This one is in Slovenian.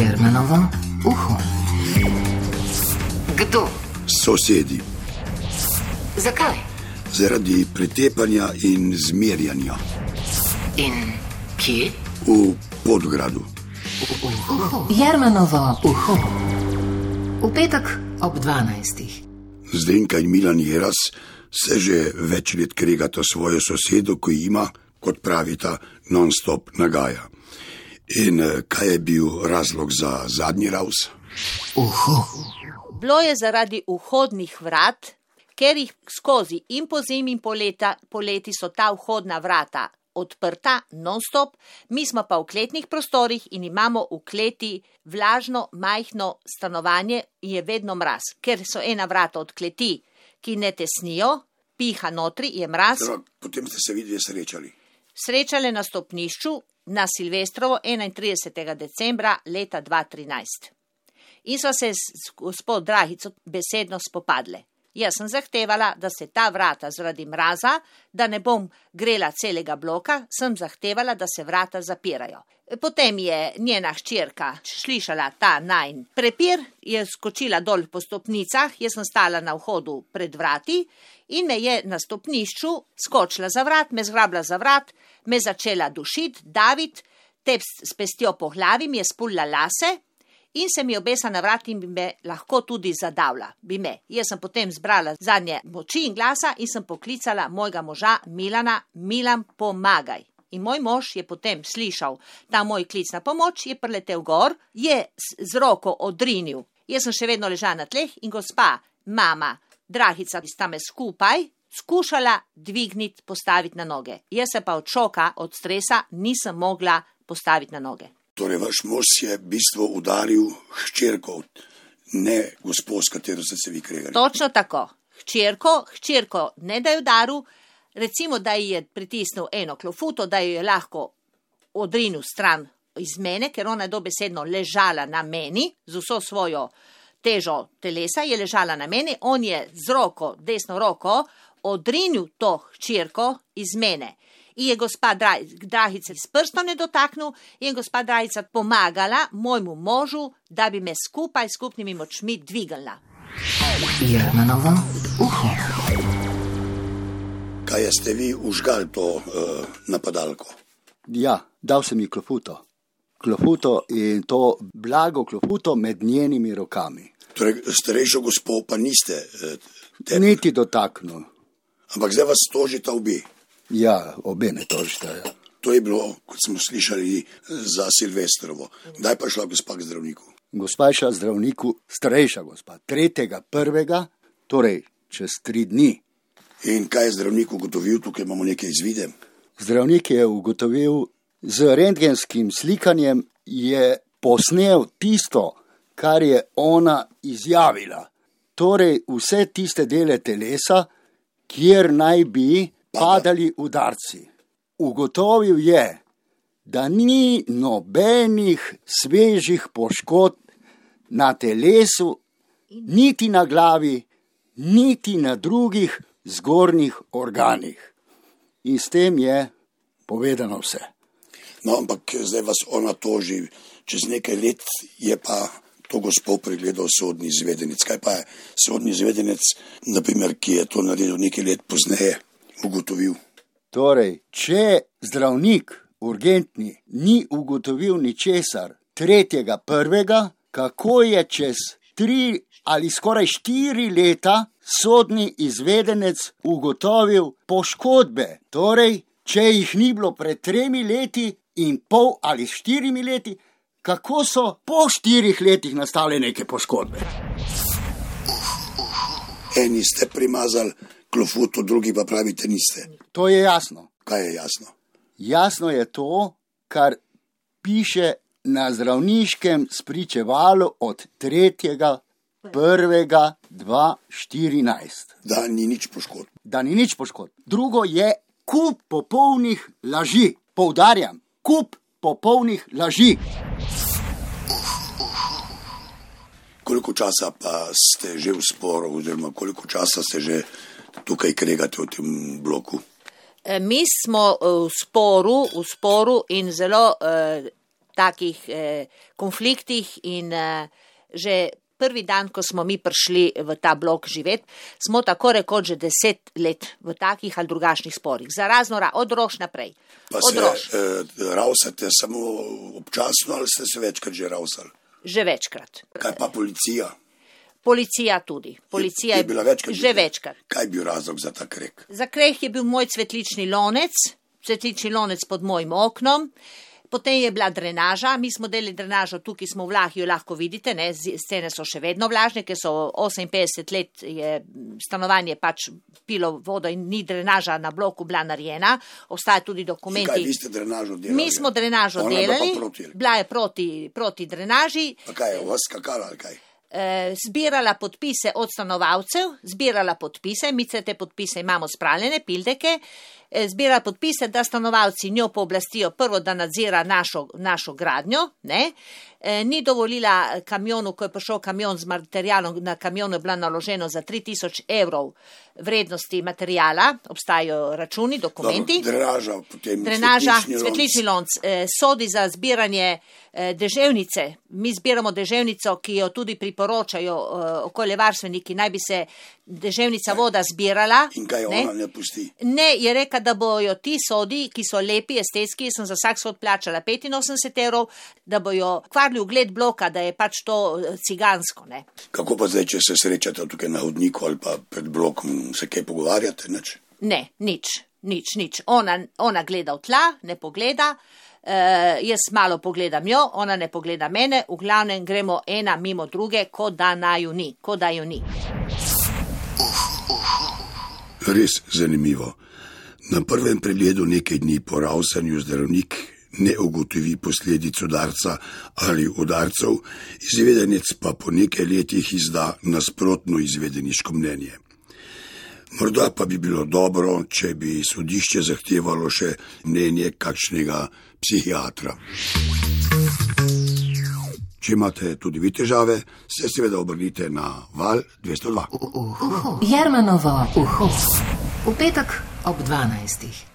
Jermenovo uho. Kdo? Sosedi, Zakaj? zaradi pretepanja in zmerjanja In kje? v Podgradu. Jermenovo uho. V petek ob 12. Zdenka in Milan Jeras se že več let kregata svojo sosedo, ki ima, kot pravita, non-stop nagaja. In eh, kaj je bil razlog za zadnji raus? Uho. Bilo je zaradi vhodnih vrat, ker jih skozi in po zimi in poleta, poleti so ta vhodna vrata odprta, non-stop, mi smo pa v kletnih prostorih in imamo v kleti vlažno, majhno stanovanje in je vedno mraz, ker so ena vrata od kleti, ki ne tesnijo, piha notri, je mraz. Torej, potem ste se videli srečali. Srečale na stopnišču na Silvestrovo 31. decembra leta 2013. In so se s gospod Drahico besedno spopadle. Jaz sem zahtevala, da se ta vrata zaradi mraza, da ne bom grela celega bloka, sem zahtevala, da se vrata zapirajo. Potem je njena hčerka slišala ta najn prepir, je skočila dol po stopnicah, jaz sem stala na vhodu pred vrati in me je na stopnišču skočila za vrat, me zgrabila za vrat, me začela dušiti, daviti, te s pestjo po glavi mi je spulila lase in se mi obesa na vrat in bi me lahko tudi zadavla, bi me. Jaz sem potem zbrala zadnje moči in glasa in sem poklicala mojega moža Milana, Milan, pomagaj. In moj mož je potem slišal ta moj klic na pomoč, je preletel gor, je z roko odrinil. Jaz sem še vedno ležala na tleh in gospa, mama, dragica, ki sta me skupaj skušala dvigniti, postaviti na noge. Jaz se pa od šoka, od stresa nisem mogla postaviti na noge. Torej, vaš mož je v bistvu udaril hčerko, ne gospod, s katero ste se vi kregali. Točno tako. Hčerko, hčerko ne da je udaril, recimo, da je pritisnil eno klofuto, da jo je lahko odrinil stran iz mene, ker ona je dobesedno ležala na meni z vso svojo težo telesa, je ležala na meni, on je z roko, desno roko, odrinil to hčerko iz mene. In je gospa Dra- Drahica s prstom ne dotaknil in je gospa Drahica pomagala mojemu možu, da bi me skupaj s skupnimi močmi dvignila. Jermenovo uho. Kaj je ste vi užgal to uh, napadalko? Ja, dal sem ji klofuto. Klofuto in to blago klofuto med njenimi rokami. Torej, starejšo gospo pa niste, uh, te, Niti dotaknil. ampak zdaj vas tožita obi. Ja, obe me tožite. Ja. To je bilo, kot smo slišali, za Silvestrovo. Kdaj pa je šla gospa k zdravniku? Gospa je šla zdravniku, starejša gospa, tretjega, prvega, torej čez tri dni. In kaj je zdravnik ugotovil, tukaj imamo nekaj izvide. Zdravnik je ugotovil, z rentgenskim slikanjem je posnel tisto, kar je ona izjavila. Torej, vse tiste dele telesa, kjer naj bi padali udarci. Ugotovil je, da ni nobenih svežih poškodb na telesu, niti na glavi, niti na drugih zgornjih organih. In s tem je povedano vse. No, ampak zdaj vas ona toži, čez nekaj let je pa to gospod pregledal sodni izvedenec. Kaj pa je sodni izvedenec, naprimer, ki je to naredil nekaj let pozneje, ugotovil? Torej, če zdravnik urgentni ni ugotovil ničesar tretjega prvega, kako je čez tri ali skoraj štiri leta sodni izvedenec ugotovil poškodbe, torej, če jih ni bilo pred tremi leti in pol ali štirimi leti, kako so po štirih letih nastale neke poškodbe. Eni ste primazali klofuto, drugi pa pravite niste. To je jasno. Kaj je jasno? Jasno je to, kar piše na zdravniškem spričevalu od 3. 1. 2014, Da ni nič poškodb. da ni nič poškodb. Drugo je kup popolnih laži. Poudarjam, kup popolnih laži. Koliko časa pa ste že v sporu, oziroma koliko časa ste že tukaj kregate v tem bloku? E, Mi smo e, v sporu, v sporu in zelo eh, takih eh, konfliktih in eh, že prvi dan, ko smo mi prišli v ta blok živeti, smo tako rekoč že deset let v takih ali drugačnih sporih, za razno ra, od rož naprej. Pa Od se rož, eh, ravsate samo občasno ali ste se večkrat že ravsali? že večkrat. Kaj pa policija? Policija tudi. Policija je bila večkrat že večkrat. Kaj je bil razlog za ta krek? Za kreh je bil moj cvetlični lonec, cvetlični lonec pod mojim oknom. Potem je bila drenaža, mi smo delali drenažo, tukaj smo v Lahju, lahko vidite, ne, scene so še vedno vlažne, ker so 58 let je stanovanje pač pilo vodo in ni drenaža na bloku bila narejena, obstaja tudi Kaj dokumenti. vi ste drenažo delali? Mi smo drenažo Ona je bila delali, proti. bila je proti, proti drenaži, Pa kaj je vas skakala ali kaj? Eh, zbirala podpise od stanovalcev, zbirala podpise, mi se te podpise imamo spravljene, pildeke, zbirala podpise, da stanovalci njo pooblastijo prvo, da nadzira našo, našo gradnjo, ne. Eh, ni dovolila kamionu, ko je prišel kamion z materialom, na kamionu je bila naloženo za 3000 evrov vrednosti materijala, obstajajo računi, dokumenti. Dobro, drenaža, potem Drenaža, cvetlični lonc. cvetlični lonc, eh, sodi za zbiranje eh, deževnice. Mi zbiramo deževnico, ki jo tudi priporočajo eh, okoljevarstveniki, naj bi se deževnica voda zbirala. In kaj ne. ona ne pusti? Ne, je da bojo ti sodi, ki so lepi, estetski, sem za vsak sod plačala 85 evrov, da bojo kvarili ugled bloka, da je pač to eh, cigansko. Ne. Kako pa zdaj, če se srečate tukaj na hodniku ali pa pred blokom, se kaj pogovarjate? Nič? Ne, nič, nič, nič. Ona, ona gleda v tla, ne pogleda. Uh, jaz malo pogledam jo, ona ne pogleda mene, v glavnem gremo ena mimo druge, kot da naju ni, kot da jo ni. Res zanimivo. Na prvem pregledu nekaj dni po ravsanju zdravnik ne ugotovi posledic udarca ali udarcev, izvedenec pa po nekaj letih izda nasprotno izvedeniško mnenje. Morda pa bi bilo dobro, če bi sodišče zahtevalo še mnenje kakšnega psihiatra. Če imate tudi vi težave, se seveda obrnite na val 202. Jermanovo uho. V petek ob 12.